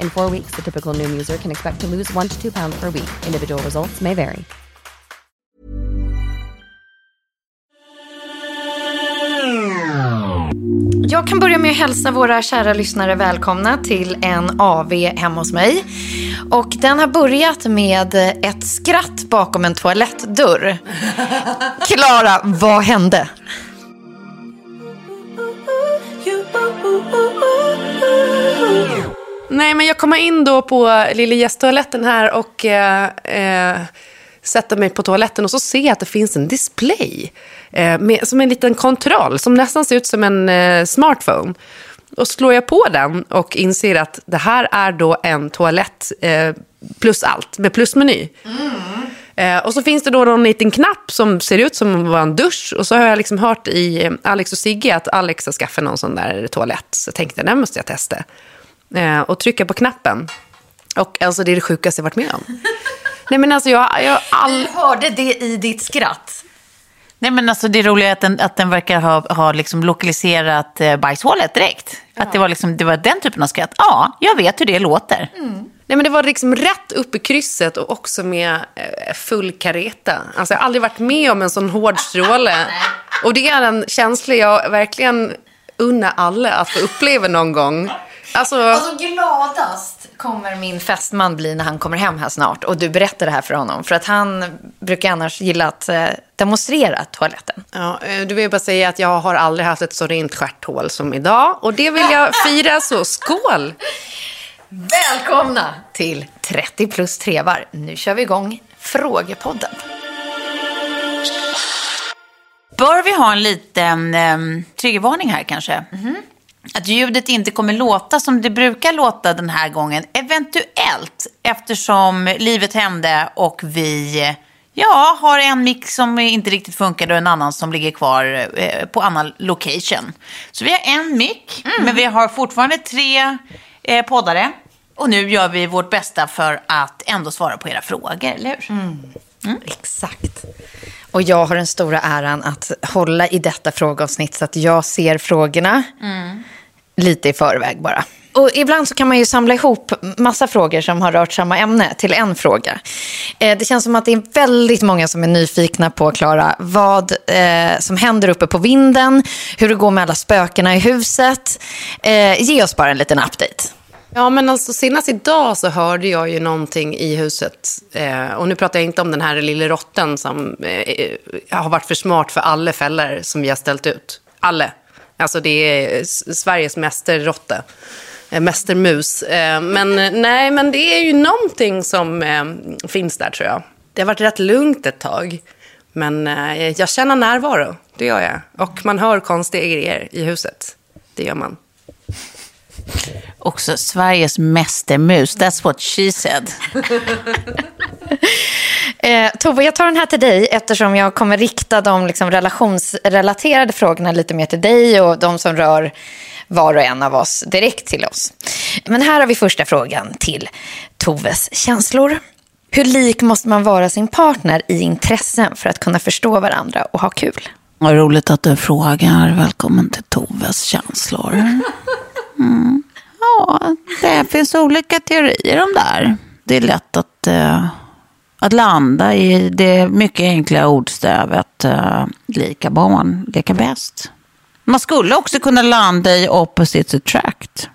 In four weeks, the typical new user can expect to lose one to two pounds per week. Individual results may vary. Jag kan börja med att hälsa våra kära lyssnare välkomna till en AV hemma hos mig. Och den har börjat med ett skratt bakom en toalettdörr. Klara, vad hände? Nej, men jag kommer in då på lilla gästtoaletten här och eh, eh, sätter mig på toaletten och så ser jag att det finns en display. Eh, med, som en liten kontroll som nästan ser ut som en eh, smartphone. Och slår jag på den och inser att det här är då en toalett eh, plus allt, med plusmeny. Eh, och så finns det då någon liten knapp som ser ut som en dusch. Och så har jag liksom hört i Alex och Sigge att Alex har skaffat någon sån där toalett. Så jag tänkte, den måste jag testa. Eh, och trycka på knappen. Och alltså det är det sjukaste jag varit med om. Nej men alltså jag, jag har all... Jag hörde det i ditt skratt. Nej men alltså det roliga är att den, att den verkar ha, ha liksom lokaliserat eh, bajshålet direkt. Att det var, liksom, det var den typen av skratt. Ja, jag vet hur det låter. Nej men det var liksom rätt upp i krysset och också med eh, full kareta. Alltså jag har aldrig varit med om en sån hård stråle. Och det är en känsla jag verkligen unnar alla att få uppleva någon gång. Alltså, Alltså gladast kommer min fästman bli när han kommer hem här snart och du berättar det här för honom. För att han brukar annars gilla att eh, demonstrera toaletten. ja, eh, du vill bara säga att jag har aldrig haft ett så rent stjärthål som idag. Och det vill jag fira, så skål! Välkomna till 30 plus trevar. Nu kör vi igång Frågepodden. Bör vi ha en liten um, triggervarning här kanske? Att ljudet inte kommer låta som det brukar låta den här gången. Eventuellt, eftersom livet hände och vi ja, har en mick som inte riktigt funkade och en annan som ligger kvar eh, på annan location. Så vi har en mick, men vi har fortfarande tre eh, poddare. Och nu gör vi vårt bästa för att ändå svara på era frågor, eller hur? Exakt. Och jag har den stora äran att hålla i detta frågeavsnitt så att jag ser frågorna lite i förväg bara. Och ibland så kan man ju samla ihop massa frågor som har rört samma ämne till en fråga. Eh, det känns som att det är väldigt många som är nyfikna på, Klara, vad eh, som händer uppe på vinden, hur det går med alla spökena i huset. Eh, ge oss bara en liten update. Ja, men alltså senast idag så hörde jag ju någonting i huset. Eh, och nu pratar jag inte om den här lilla rotten som eh, har varit för smart för alla fällor som vi har ställt ut. Alla. Alltså det är Sveriges mästerrotte. Eh, mästermus. Eh, men eh, nej, men det är ju någonting som finns där tror jag. Det har varit rätt lugnt ett tag. Men jag känner närvaro, det gör jag. Och man hör konstiga grejer i huset. Det gör man. också Sveriges mästermus. That's what she said. Eh, Tove, jag tar den här till dig eftersom jag kommer rikta de liksom, relationsrelaterade frågorna lite mer till dig och de som rör var och en av oss direkt till oss. Men här har vi första frågan till Toves känslor. Hur lik måste man vara sin partner i intressen för att kunna förstå varandra och ha kul? Vad roligt att du frågar. Välkommen till Toves känslor. Mm. Ja, det finns olika teorier om det här. Det är lätt att, eh att landa i det mycket enkla ordstövet uh, eh, lika barn, leka bäst. Man skulle också kunna landa i opposites attract.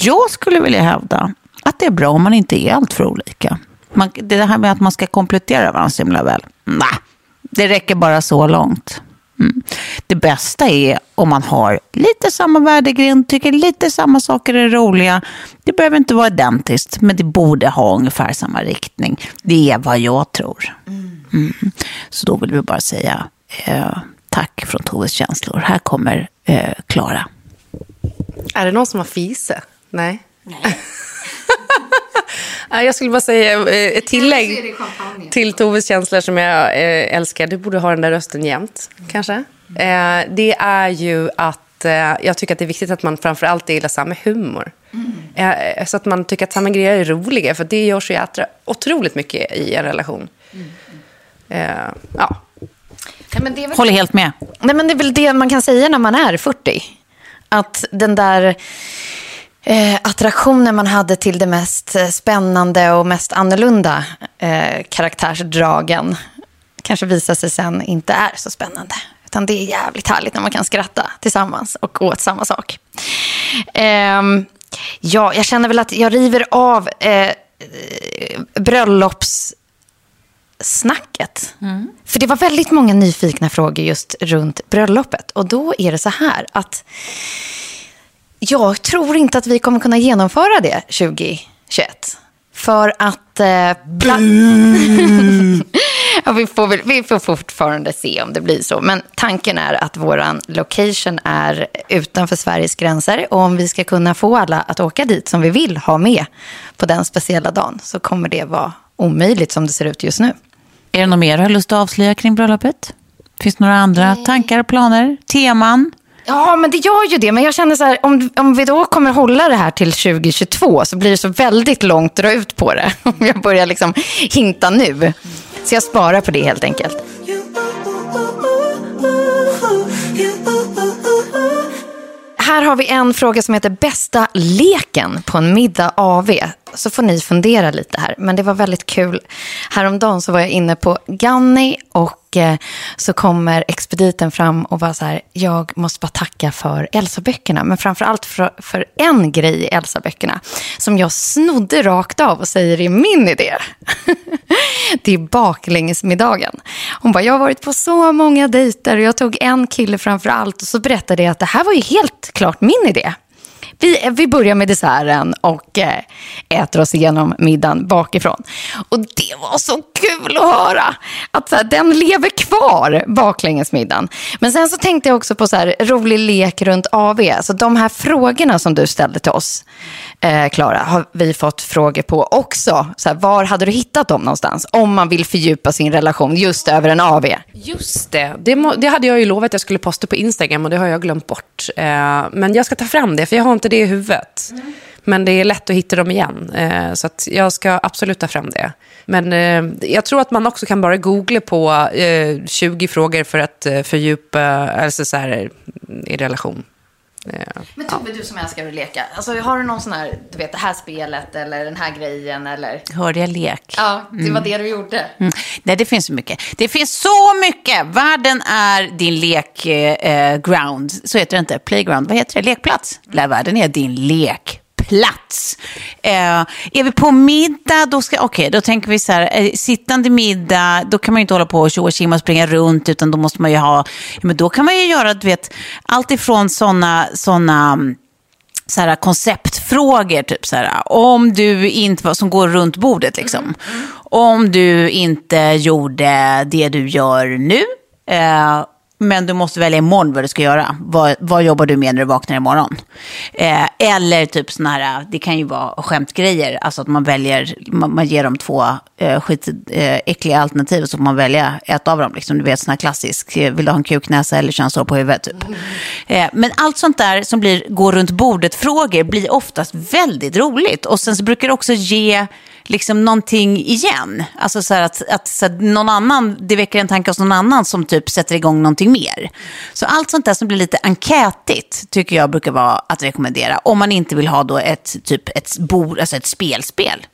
Jag skulle vilja hävda att det är bra om man inte är alltför olika. Man, det här med att man ska komplettera varandra så himla väl. Nej, det räcker bara så långt. Mm. Det bästa är om man har lite samma värdegrund, tycker lite samma saker är roliga. Det behöver inte vara identiskt, men det borde ha ungefär samma riktning. Det är vad jag tror. Mm. Så då vill vi bara säga eh, tack från Toves känslor. Här kommer eh, Klara. Eh, är det någon som har fise? Nej. Nej. Jag skulle bara säga eh, ett tillägg till Toves känslor som jag eh, älskar. Du borde ha den där rösten jämt, kanske. Eh, det är ju att jag tycker att det är viktigt att man framför allt gillar samma humor. Mm. Så att man tycker att samma grejer är roliga, för det gör så jättra otroligt mycket i en relation. Mm. Ja. Nej, men det är väl... Håller helt med. Nej, men det är väl det man kan säga när man är 40. Att den där eh, attraktionen man hade till det mest eh, spännande och mest annorlunda eh, karaktärsdragen kanske visar sig sen inte är så spännande. Utan det är jävligt härligt när man kan skratta tillsammans och åt samma sak. Eh, ja, jag känner väl att jag river av eh, bröllopssnacket. Mm. För det var väldigt många nyfikna frågor just runt bröllopet. Och då är det så här att jag tror inte att vi kommer kunna genomföra det 2021. För att... Eh, ja, vi, får väl, vi får fortfarande se om det blir så. Men tanken är att vår location är utanför Sveriges gränser. Och om vi ska kunna få alla att åka dit som vi vill ha med på den speciella dagen så kommer det vara omöjligt som det ser ut just nu. Är det något mer du har lust att avslöja kring bröllopet? Finns det några andra tankar, planer, teman? Ja, men det gör ju det. Men jag känner så här, om, om vi då kommer hålla det här till 2022 så blir det så väldigt långt dra ut på det. Om jag börjar liksom hinta nu. Så jag sparar på det helt enkelt. Här har vi en fråga som heter bästa leken på en middag AV. Så får ni fundera lite här. Men det var väldigt kul. Häromdagen så var jag inne på Ganni och eh, så kommer expediten fram och var så här, jag måste bara tacka för Elsa-böckerna. Men framför allt för, för en grej i Elsa-böckerna som jag snodde rakt av och säger är min idé. det är baklängesmiddagen. Hon bara, jag har varit på så många dejter och jag tog en kille framför allt och så berättade jag att det här var ju helt klart min idé. Vi, vi börjar med desserten och eh, äter oss igenom middagen bakifrån. Och det var så kul att höra att så här, den lever kvar, baklängesmiddagen. Men sen så tänkte jag också på så här, rolig lek runt AV. Alltså de här frågorna som du ställde till oss, Eh, Klara, eh, har vi fått frågor på också. Så här, var hade du hittat dem någonstans? Om man vill fördjupa sin relation just över en AV. Just det. Det, må, det hade jag ju lovat att jag skulle posta på Instagram och det har jag glömt bort. Eh, men jag ska ta fram det, för jag har inte det i huvudet. Mm. Men det är lätt att hitta dem igen. Eh, så att jag ska absolut ta fram det. Men eh, jag tror att man också kan bara googla på eh, 20 frågor för att eh, fördjupa, alltså så här, i relation. Men Tobbe, ja. du som älskar att leka. Alltså, har du någon sån här, du vet det här spelet eller den här grejen eller? Hörde jag lek? Ja, det var mm. det du gjorde. Mm. Nej, det finns så mycket. Det finns så mycket. Världen är din lekground. Eh, så heter det inte. Playground. Vad heter det? Lekplats. Mm. Världen är din lek plats. Eh, är vi på middag, då, ska, okay, då tänker vi så här, eh, sittande middag, då kan man ju inte hålla på och tjoa och springa runt, utan då måste man ju ha, men då kan man ju göra, du vet, allt ifrån sådana, sådana så här, konceptfrågor, typ så här, om du inte, som går runt bordet liksom. Mm. Om du inte gjorde det du gör nu, eh, men du måste välja imorgon vad du ska göra. Vad, vad jobbar du med när du vaknar imorgon? Eh, eller typ sådana här, det kan ju vara skämtgrejer, alltså att man väljer, man, man ger dem två eh, skitäckliga eh, äckliga alternativ och så får man välja ett av dem. Liksom, du vet, sådana här klassisk, eh, vill du ha en kuknäsa eller könshår på huvudet? Typ. Eh, men allt sånt där som blir gå runt bordet-frågor blir oftast väldigt roligt. Och sen så brukar det också ge liksom någonting igen. Alltså så att, att så att någon annan, det väcker en tanke hos någon annan som typ sätter igång någonting mer. Så allt sånt där som blir lite enkätigt tycker jag brukar vara att rekommendera. Om man inte vill ha då ett, typ ett, bord, alltså ett spelspel.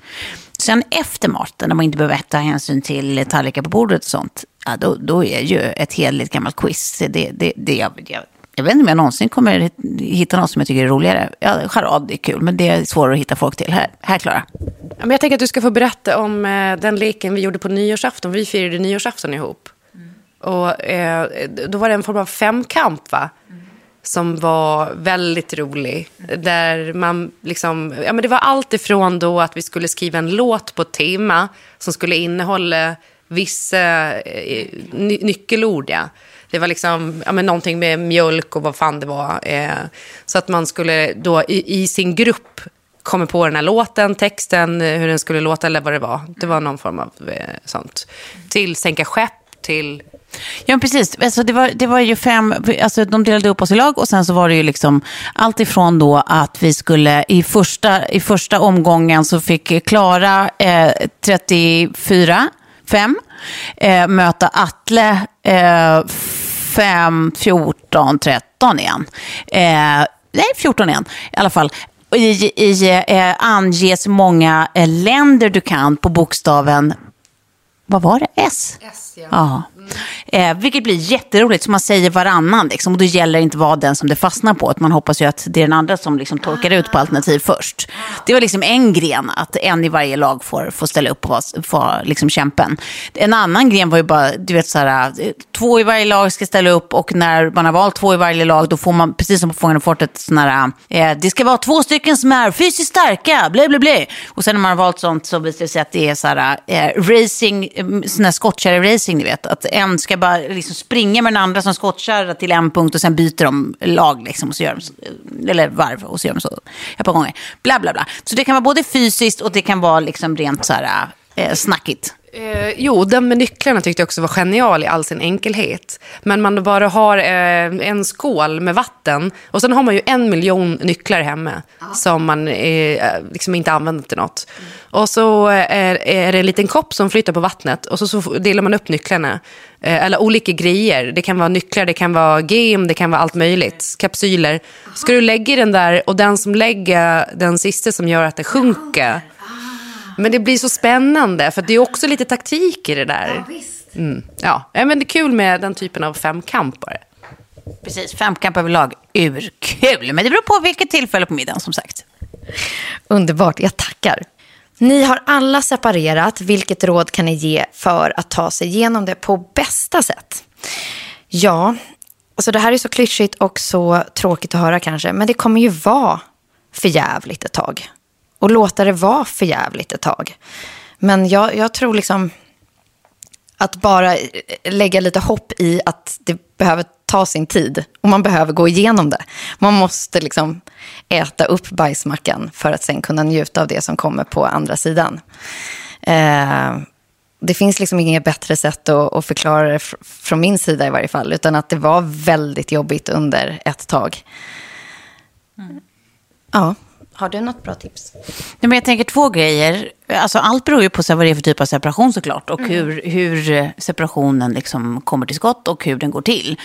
Sen efter maten, när man inte behöver ta hänsyn till tallrikar på bordet och sånt, ja, då, då är ju ett heligt gammalt quiz, det, det, det jag, jag, jag vet inte om jag någonsin kommer hitta något som jag tycker är roligare. Ja, charad är kul, men det är svårare att hitta folk till. Här, här Klara. Ja, men jag tänker att du ska få berätta om eh, den leken vi gjorde på nyårsafton. Vi firade nyårsafton ihop. Mm. Och eh, då var det en form av femkamp, va? Mm. Som var väldigt rolig. Mm. Där man liksom, ja men det var allt ifrån då att vi skulle skriva en låt på tema som skulle innehålla vissa eh, ny nyckelord, ja. Det var liksom, ja, men någonting med mjölk och vad fan det var. Eh, så att man skulle då i, i, sin grupp komma på den här låten, texten, eh, hur den skulle låta eller vad det var. Det var någon form av eh, sånt. Till sänka skepp, till... Ja, precis. Alltså, det, var, det var ju fem, alltså, de delade upp oss i lag och sen så var det ju liksom allt ifrån då att vi skulle i första, i första omgången så fick Klara eh, 34, 5 eh, möta Atle eh, 5, 14, 13 igen. Eh, nej, 14 igen i alla fall. I, i eh, anges många eh, länder du kan på bokstaven, vad var det, S? S ja. ja. Eh, vilket blir jätteroligt, så man säger varannan. Liksom, och då gäller det inte vara den som det fastnar på. Att man hoppas ju att det är den andra som liksom torkar ut på alternativ först. Det var liksom en gren, att en i varje lag får, får ställa upp och vara, vara liksom kämpen. En annan gren var ju bara, du vet så här, eh, två i varje lag ska ställa upp och när man har valt två i varje lag då får man, precis som på Fångarna fortet, sån här, eh, eh, det ska vara två stycken som är fysiskt starka, blä, blä, blä. Och sen när man har valt sånt så visar det sig att det är så här, eh, racing, eh, sån här skottkärre-racing, ni vet. Att en ska bara liksom springa med den andra som skottkärra till en punkt och sen byter de lag liksom, och så gör de, eller varv och så gör de så ett par gånger. Bla, bla, bla. Så det kan vara både fysiskt och det kan vara liksom rent så här, eh, snackigt. Eh, jo, den med nycklarna tyckte jag också var genial i all sin enkelhet. Men man bara har eh, en skål med vatten och sen har man ju en miljon nycklar hemma Aha. som man eh, liksom inte använder till något. Mm. Och så är, är, det en liten kopp som flyter på vattnet och så, så delar man upp nycklarna. Eh, eller olika grejer. Det kan vara nycklar, det kan vara game, det kan vara allt möjligt. Kapsyler. Ska du lägga den där och den som lägger den sista som gör att det sjunker men det blir så spännande, för det är också lite taktik i det där. Ja, visst. Mm. Ja, men det är kul med den typen av femkampare. Precis, femkamp överlag, urkul. Men det beror på vilket tillfälle på middagen, som sagt. Underbart, jag tackar. Ni har alla separerat. Vilket råd kan ni ge för att ta sig igenom det på bästa sätt? Ja, alltså det här är så klyschigt och så tråkigt att höra kanske, men det kommer ju vara för jävligt ett tag och låta det vara för jävligt ett tag. Men jag, jag tror liksom att bara lägga lite hopp i att det behöver ta sin tid och man behöver gå igenom det. Man måste liksom äta upp bajsmackan för att sen kunna njuta av det som kommer på andra sidan. Eh, det finns liksom inget bättre sätt att, att förklara det från min sida i varje fall, utan att det var väldigt jobbigt under ett tag. Mm. Ja. Har du något bra tips? Nej, men jag tänker två grejer. Alltså, allt beror ju på så vad det är för typ av separation såklart. Och mm. hur, hur separationen liksom kommer till skott och hur den går till.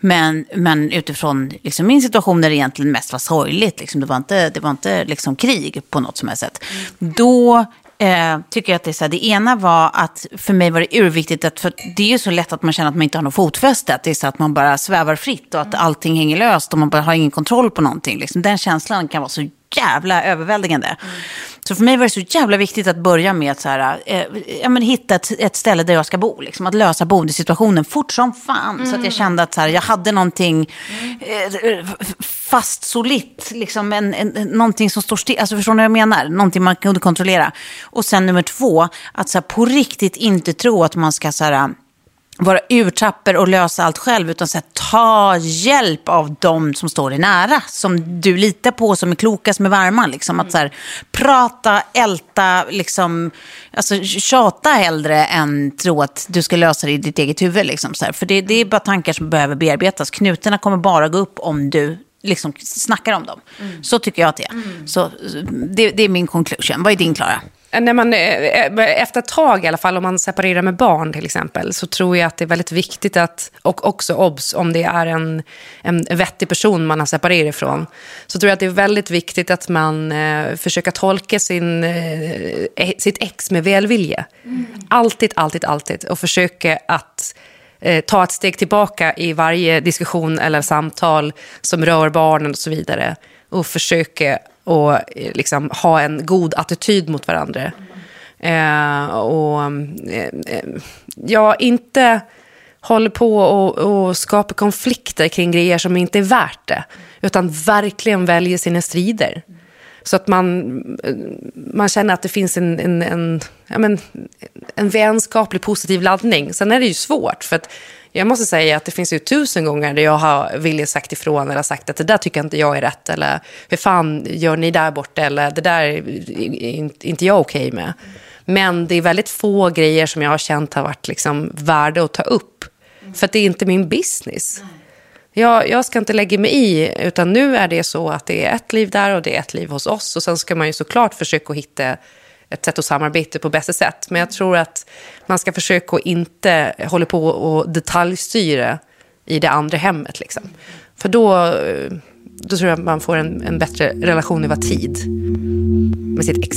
Men, men utifrån liksom min situation där det egentligen mest var sorgligt. Liksom, det var inte, det var inte liksom krig på något som helst sätt. Mm. Då eh, tycker jag att det är så här, det ena var att för mig var det urviktigt, att, för det är ju så lätt att man känner att man inte har något fotfäste, att det är så att man bara svävar fritt och att allting hänger löst och man bara har ingen kontroll på någonting. Liksom. Den känslan kan vara så jävla överväldigande. Mm. Så för mig var det så jävla viktigt att börja med att så här, eh, ja, men hitta ett, ett ställe där jag ska bo. Liksom, att lösa boendesituationen fort som fan. Mm. Så att jag kände att så här, jag hade någonting eh, fast, solitt. Liksom, en, en, någonting som står still. Alltså förstår ni vad jag menar? Någonting man kunde kontrollera. Och sen nummer två, att så här, på riktigt inte tro att man ska så här, vara urtapper och lösa allt själv, utan så här, ta hjälp av de som står dig nära, som du litar på, som är kloka, som är varma. Liksom. Att så här, prata, älta, liksom, alltså, tjata hellre än tro att du ska lösa det i ditt eget huvud. Liksom, så här. För det, det är bara tankar som behöver bearbetas. Knutarna kommer bara gå upp om du liksom snackar om dem. Så tycker jag att det är. Så, det, det är min conclusion. Vad är din, Klara? När man, eh, efter ett tag i alla fall, om man separerar med barn till exempel, så tror jag att det är väldigt viktigt att, och också obs om det är en, en vettig person man har separerat ifrån, så tror jag att det är väldigt viktigt att man eh, försöker tolka sin, eh, sitt ex med välvilja. Mm. Alltid, alltid, alltid. Och försöka att eh, ta ett steg tillbaka i varje diskussion eller samtal som rör barnen och så vidare. Och försöka och eh, liksom ha en god attityd mot varandra. Eh, och eh, eh, ja, inte håller på och, och skapar konflikter kring grejer som inte är värt det. Utan verkligen väljer sina strider. Så att man, eh, man känner att det finns en, en, en, ja men, en vänskaplig positiv laddning. Sen är det ju svårt. för att jag måste säga att det finns ju tusen gånger där jag har vilja sagt ifrån eller sagt att det där tycker inte jag är rätt eller hur fan gör ni där borta eller det där är inte jag okej okay med. Men det är väldigt få grejer som jag har känt har varit liksom värda att ta upp. För att det är inte min business. Jag, jag ska inte lägga mig i, utan nu är det så att det är ett liv där och det är ett liv hos oss. Och sen ska man ju såklart försöka hitta ett sätt att samarbeta på bästa sätt. Men jag tror att man ska försöka att inte hålla på och detaljstyra i det andra hemmet. Liksom. För då, eh, då tror jag att man får en, en bättre relation över tid med sitt ex.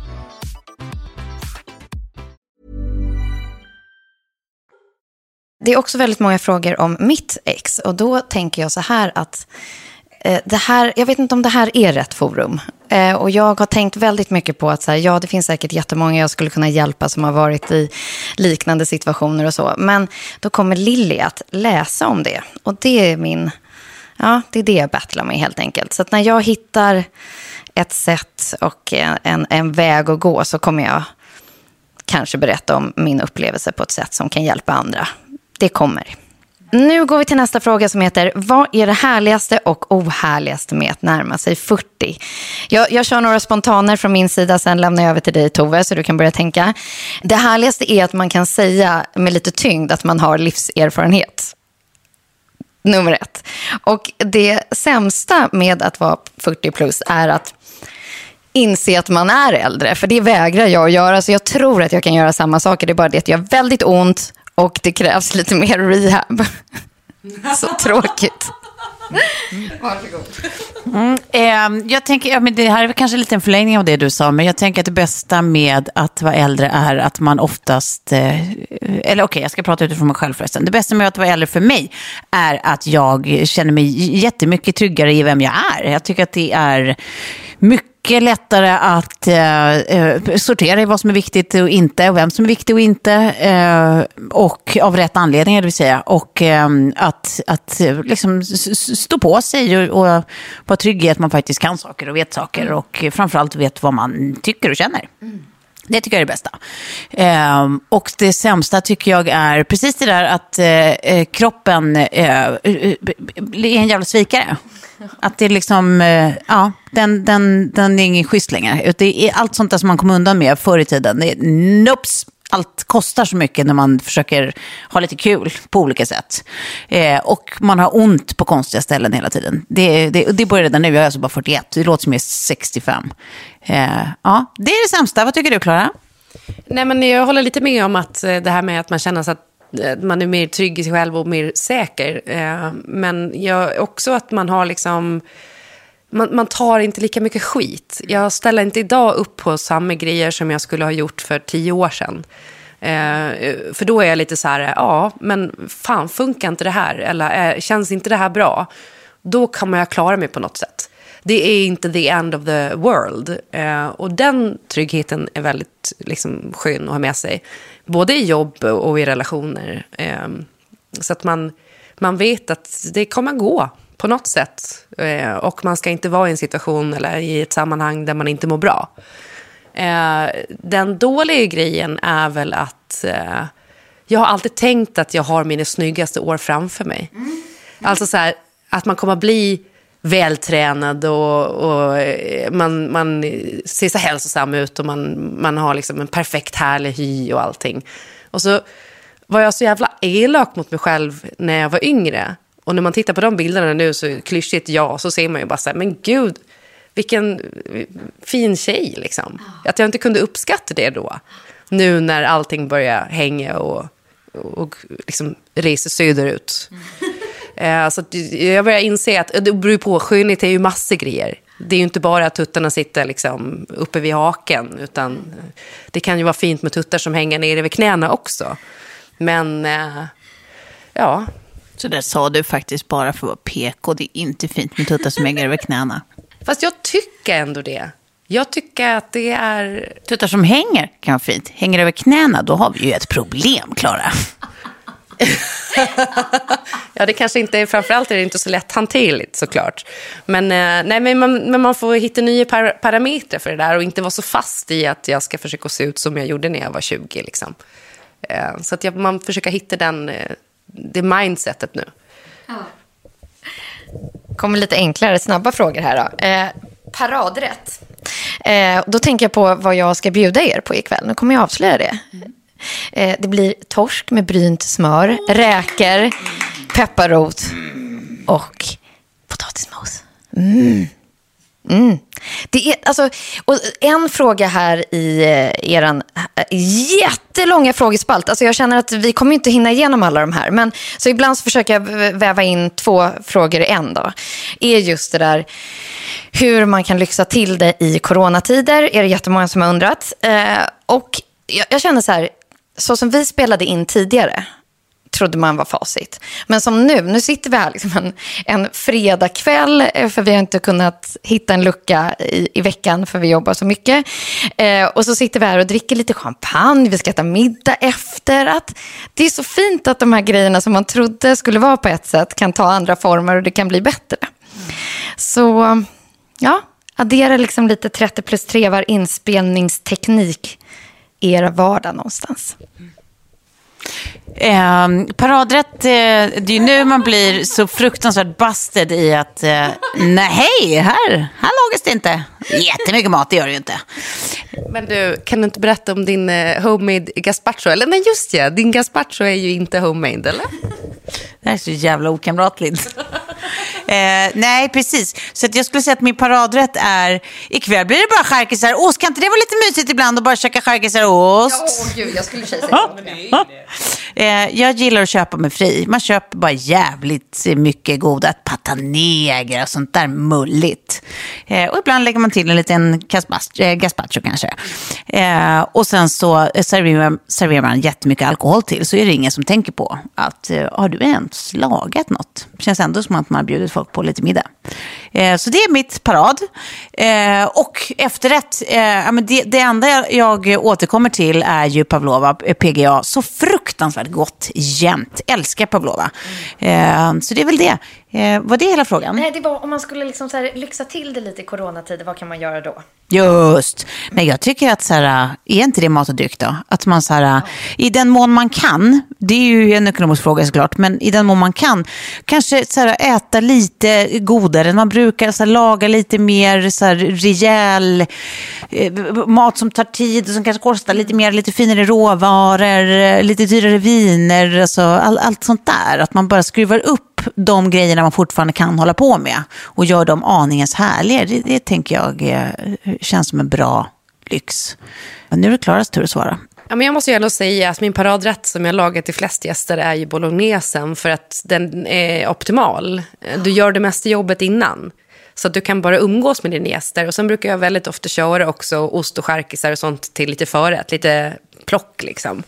Det är också väldigt många frågor om mitt ex. Och då tänker jag så här att eh, det här, jag vet inte om det här är rätt forum. Eh, och jag har tänkt väldigt mycket på att så här, ja, det finns säkert jättemånga jag skulle kunna hjälpa som har varit i liknande situationer och så. Men då kommer Lilly att läsa om det. Och det är min, ja, det är det jag battlar med helt enkelt. Så att när jag hittar ett sätt och en, en väg att gå så kommer jag kanske berätta om min upplevelse på ett sätt som kan hjälpa andra det kommer. Nu går vi till nästa fråga som heter Vad är det härligaste och ohärligaste med att närma sig 40? Jag, jag kör några spontaner från min sida, sen lämnar jag över till dig Tove så du kan börja tänka. Det härligaste är att man kan säga med lite tyngd att man har livserfarenhet. Nummer ett. Och det sämsta med att vara 40 plus är att inse att man är äldre. För det vägrar jag att göra. Så jag tror att jag kan göra samma saker. Det är bara det att jag har väldigt ont och det krävs lite mer rehab. Så tråkigt. Mm, eh, jag tänker, ja, men det här är kanske lite en förlängning av det du sa, men jag tänker att det bästa med att vara äldre är att man oftast, eh, eller okej, okay, jag ska prata utifrån mig själv förresten. Det bästa med att vara äldre för mig är att jag känner mig jättemycket tryggare i vem jag är. Jag tycker att det är mycket mycket lättare att eh, eh, sortera i vad som är viktigt och inte, och vem som är viktig och inte. Eh, och av rätt anledningar, det vill säga. Och eh, att, att eh, liksom stå på sig och, och vara trygg i att man faktiskt kan saker och vet saker. Och framförallt vet vad man tycker och känner. Mm. Det tycker jag är det bästa. Eh, och det sämsta tycker jag är precis det där att eh, eh kroppen eh, är en jävla svikare. Att det är liksom, eh, ja, den, den, den är ingen schysst längre. Det är allt sånt där som man kom undan med förr i tiden. Det är nops, allt kostar så mycket när man försöker ha lite kul på olika sätt. Eh, och man har ont på konstiga ställen hela tiden. Det, det, det börjar redan nu, jag är alltså bara 41, det låter som jag är 65. Eh, ja, det är det sämsta. Vad tycker du, Klara? Nej, men jag håller lite med om att eh, det här med att man känner sig att Eh, man är mer trygg i sig själv och mer säker. Eh, men jag, också att man har liksom... Man, man, tar inte lika mycket skit. Jag ställer inte idag upp på samma grejer som jag skulle ha gjort för tio år sedan. Eh, för då är jag lite så här, ja, men fan, funkar inte det här? Eller eh, känns inte det här bra? Då kan man ju klara mig på något sätt. Det är inte the end of the world. och den tryggheten är väldigt liksom, skön att ha med sig både i jobb och i relationer. Ehm, så att man, man vet att det kommer gå på något sätt. Eh, och man ska inte vara i en situation eller i ett sammanhang där man inte mår bra. Eh, den dåliga grejen är väl att eh, jag har alltid tänkt att jag har mina snyggaste år framför mig. Mm. Alltså så här, att man kommer bli vältränad och, och, eh, man, man ser så hälsosam ut och man, man har liksom en perfekt härlig hy och allting. Och så var jag så jävla elak mot mig själv när jag var yngre. Och när man tittar på de bilderna nu, så klyschigt ja, så ser man ju bara så här, men gud, vilken fin tjej liksom. Att jag inte kunde uppskatta det då. Nu när allting börjar hänga och, och liksom reser söderut. Mm. Eh, så jag börjar inse att det beror på, skönhet är ju massor grejer. Det är ju inte bara att tuttarna sitter liksom uppe vid haken, utan det kan ju vara fint med tuttar som hänger nere vid knäna också. Men, eh, ja. Så det sa du faktiskt bara för att vara PK. Det är inte fint med tuttar som hänger över knäna. Fast jag tycker ändå det. Jag tycker att det är... Tuttar som hänger kan vara fint. Hänger över knäna, då har vi ju ett problem, Klara. ja, det kanske inte, framförallt är det inte så lätthanterligt såklart. Men, eh, nej, men, man, men man får hitta nya par parametrar för det där och inte vara så fast i att jag ska försöka se ut som jag gjorde när jag var 20. Liksom. Eh, så att jag, man försöker hitta den, eh, det mindsetet nu. Ja. kommer lite enklare, snabba frågor här då. Eh, paradrätt. Eh, då tänker jag på vad jag ska bjuda er på ikväll. Nu kommer jag avslöja det. Mm. Eh, det blir torsk med brynt smör, räkor, pepparrot och potatismos. Mm. Mm. Det är, alltså, och en fråga här i eh, er eh, jättelånga frågespalt. Alltså jag känner att vi kommer inte hinna igenom alla de här. Men, så ibland så försöker jag väva in två frågor i en. Då. Är just det där hur man kan lyxa till det i coronatider. Är det jättemånga som har undrat. Eh, och jag, jag känner så här, så som vi spelade in tidigare trodde man var facit. Men som nu, nu sitter vi här liksom en, en fredagkväll eh, för vi har inte kunnat hitta en lucka i, i veckan för vi jobbar så mycket. Eh, och så sitter vi här och dricker lite champagne, vi ska äta middag efter. Att det är så fint att de här grejerna som man trodde skulle vara på ett sätt kan ta andra former och det kan bli bättre. Så ja, addera liksom lite 30 plus 3 var inspelningsteknik er vardag någonstans? Eh, paradrätt, eh, det är ju nu man blir så fruktansvärt busted i att eh, nej, här, här lagas det inte jättemycket mat, det gör det ju inte. Men du, kan du inte berätta om din eh, homemade gazpacho? Eller nej, just ja, din gazpacho är ju inte homemade, eller? Det här är så jävla okamratligt. Eh, nej, precis. Så jag skulle säga att min paradrätt är, ikväll blir det bara charkisar ost. Kan inte det vara lite mysigt ibland att bara käka charkisar ost? Ja, åh gud, jag skulle säga så. Eh, Eh, jag gillar att köpa mig fri. Man köper bara jävligt mycket goda pata negra och sånt där mulligt. Eh, och ibland lägger man till en liten eh, gazpacho kanske. Eh, och sen så serverar, serverar man jättemycket alkohol till. Så är det ingen som tänker på att eh, har du ens lagat något? Det känns ändå som att man har bjudit folk på lite middag. Eh, så det är mitt parad. Eh, och efterrätt, eh, det, det enda jag återkommer till är ju Pavlova, PGA. Så fruktansvärt gott jämt. Älskar Pavlova. Mm. så det är väl det. Eh, var det hela frågan? Nej, det var om man skulle liksom så här, lyxa till det lite i coronatider, vad kan man göra då? Just. Men jag tycker att så här, är inte det mat och dryck då? Att man så här, ja. i den mån man kan, det är ju en ekonomisk fråga såklart, men i den mån man kan, kanske så här, äta lite godare än man brukar, så här, laga lite mer så här, rejäl eh, mat som tar tid och som kanske kostar lite mer, lite finare råvaror, lite dyrare viner, alltså, all, allt sånt där. Att man bara skruvar upp de grejerna man fortfarande kan hålla på med och gör dem aningens härligare. Det, det tänker jag eh, känns som en bra lyx. Men nu är det Klaras tur att svara. Ja, men jag måste ju ändå säga att min paradrätt som jag lagar till flest gäster är ju bolognesen för att den är optimal. Du gör det mesta jobbet innan. Så att du kan bara umgås med dina gäster. Och sen brukar jag väldigt ofta köra också ost och charkisar och sånt till lite förrätt, lite plock liksom.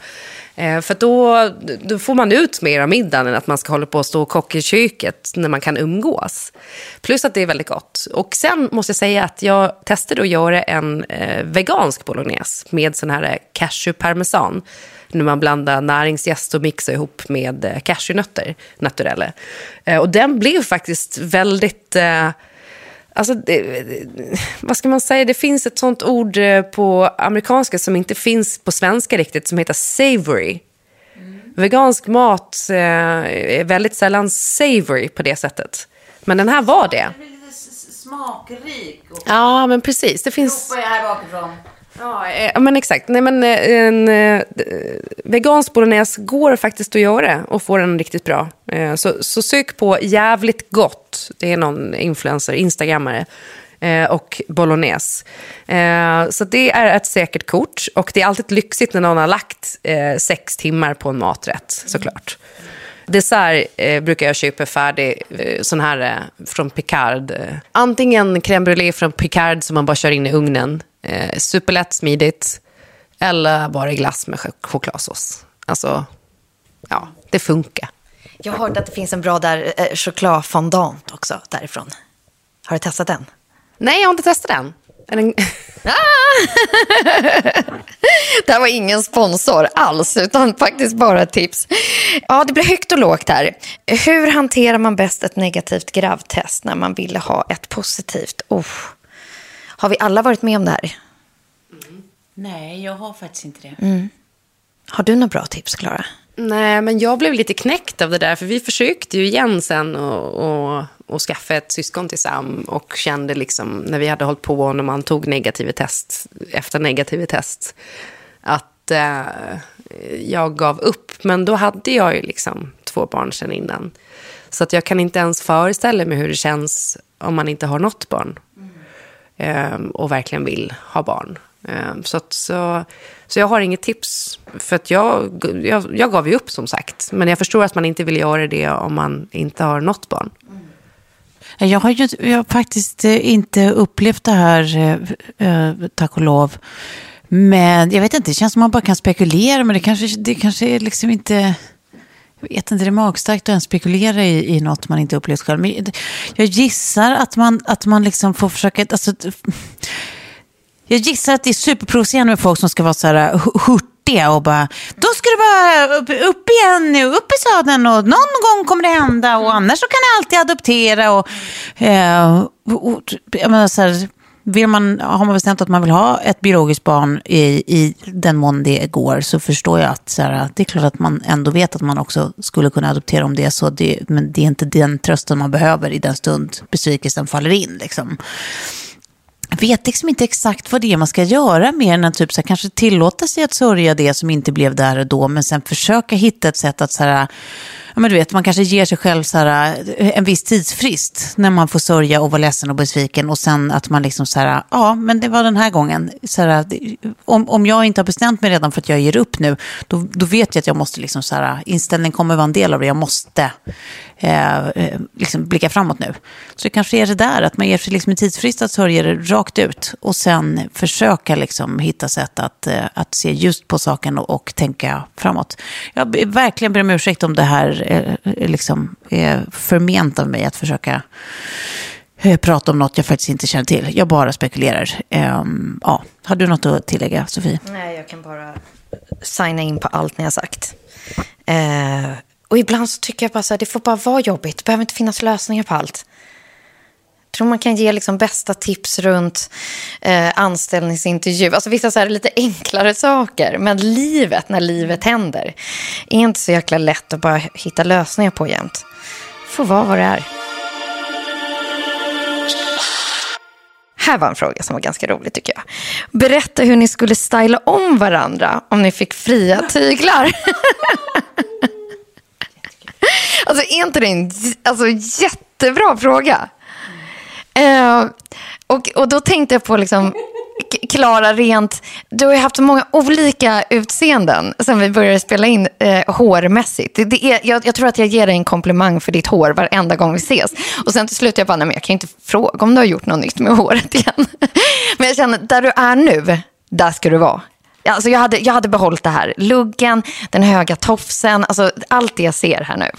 Eh, för då, då får man ut mer av middagen än att man ska hålla på och stå och kocka i köket när man kan umgås. Plus att det är väldigt gott. Och sen måste jag säga att jag testade att göra en eh, vegansk bolognese med sån här eh, cashew-parmesan. När man blandar näringsjäst och mixar ihop med eh, cashewnötter, naturelle. Eh, och den blev faktiskt väldigt... Eh, Alltså, det, vad ska man säga? Det finns ett sånt ord eh, på amerikanska som inte finns på svenska riktigt, som heter savory. Mm. Vegansk mat eh, är väldigt sällan savory på det sättet. Men den här var det. Lite smakrik. Och... Ja, men precis. Det finns... Jag här bakifrån. Eh, ja, men exakt. Nej, men, eh, en eh, vegansk bolognese går faktiskt att göra och få den riktigt bra. Eh, så, så sök på jävligt gott. Det är någon influencer, instagrammare. Eh, och bolognese. Eh, så det är ett säkert kort. Och det är alltid lyxigt när någon har lagt sex timmar på en maträtt, såklart. Dessert eh, brukar jag köpa färdig, eh, sån här eh, från Picard. Antingen crème brûlée från Picard som man bara kör in i ugnen Eh, superlätt, smidigt. Eller bara glass med ch chokladsås. Alltså, ja, det funkar. Jag har hört att det finns en bra där, eh, chokladfondant också därifrån. Har du testat den? Nej, jag har inte testat den. den... det här var ingen sponsor alls, utan faktiskt bara ett tips. Ja, det blir högt och lågt här. Hur hanterar man bäst ett negativt gravtest när man vill ha ett positivt? Oh. Har vi alla varit med om det här? Mm. Nej, jag har faktiskt inte det. Mm. Har du några bra tips, Klara? Nej, men jag blev lite knäckt av det där. För vi försökte ju igen sen och, och, och skaffa ett syskon till Sam. Och kände liksom, när vi hade hållit på och när man tog negativa test efter negativa test. Att eh, jag gav upp. Men då hade jag ju liksom två barn sen innan. Så att jag kan inte ens föreställa mig hur det känns om man inte har något barn. Ehm, Ehm, och verkligen vill ha barn. Ehm, så, att, så, så jag har inget tips. För att jag, jag, jag gav ju upp som sagt. Men jag förstår att man inte vill göra det om man inte har något barn. Mm. Jag har ju jag har faktiskt eh, inte upplevt det här, eh, eh, tack och lov. Men jag vet inte, det känns som man bara kan spekulera. Men det kanske, det kanske är liksom inte vet inte, det är magstarkt att ens spekulera i, i något man inte upplevt själv. Men jag gissar att man, att man liksom får försöka... Alltså, jag gissar att det är superprovocerande med folk som ska vara så här hurtiga och bara, då ska du bara upp, upp igen, upp i sadeln och någon gång kommer det hända och annars så kan jag alltid adoptera och, eh, och, och jag menar så här, vill man, har man bestämt att man vill ha ett biologiskt barn i, i den mån det går så förstår jag att så här, det är klart att man ändå vet att man också skulle kunna adoptera om det är så. Det, men det är inte den trösten man behöver i den stund besvikelsen faller in. Liksom. Jag vet liksom inte exakt vad det är man ska göra mer än att typ, så här, kanske tillåta sig att sörja det som inte blev där och då men sen försöka hitta ett sätt att så här, ja, men du vet, man kanske ger sig själv så här, eh, en viss tidsfrist när man får sörja och vara ledsen och besviken och sen att man liksom så här, ja, men det var den här gången. Så här, om, om jag inte har bestämt mig redan för att jag ger upp nu, då, då vet jag att jag måste liksom så här, inställningen kommer vara en del av det, jag måste Eh, eh, liksom blicka framåt nu. Så det kanske är det där, att man ger sig liksom en tidsfrist att sörja det rakt ut och sen försöka liksom hitta sätt att, eh, att se just på saken och, och tänka framåt. Jag ber- verkligen ber om ursäkt om det här eh, liksom är förment av mig att försöka eh, prata om något jag faktiskt inte känner till. Jag bara spekulerar. Ehm, ja. Har du något att tillägga, Sofie? Nej, jag kan bara signa in på allt ni har sagt. Eh, och ibland så tycker jag bara så här, det får bara vara jobbigt. Det behöver inte finnas lösningar på allt. Jag tror man kan ge liksom bästa tips runt eh, anställningsintervju. Alltså vissa så här lite enklare saker. Men livet, när livet händer, är inte så jäkla lätt att bara hitta lösningar på jämt. Får vara vad det är. Här var en fråga som var ganska rolig tycker jag. Berätta hur ni skulle styla om varandra om ni fick fria tyglar. alltså är inte det en alltså, jättebra fråga? Eh, och, och då tänkte jag på liksom Klara rent, du har ju haft så många olika utseenden sen vi började spela in eh, hårmässigt. Det, det är, jag, jag tror att jag ger dig en komplimang för ditt hår varenda gång vi ses. Och sen till slut jag bara, nej men jag kan inte fråga om du har gjort något nytt med håret igen. men jag känner, där du är nu, där ska du vara. Alltså jag, hade, jag hade behållit det här. Luggen, den höga tofsen, alltså allt det jag ser här nu.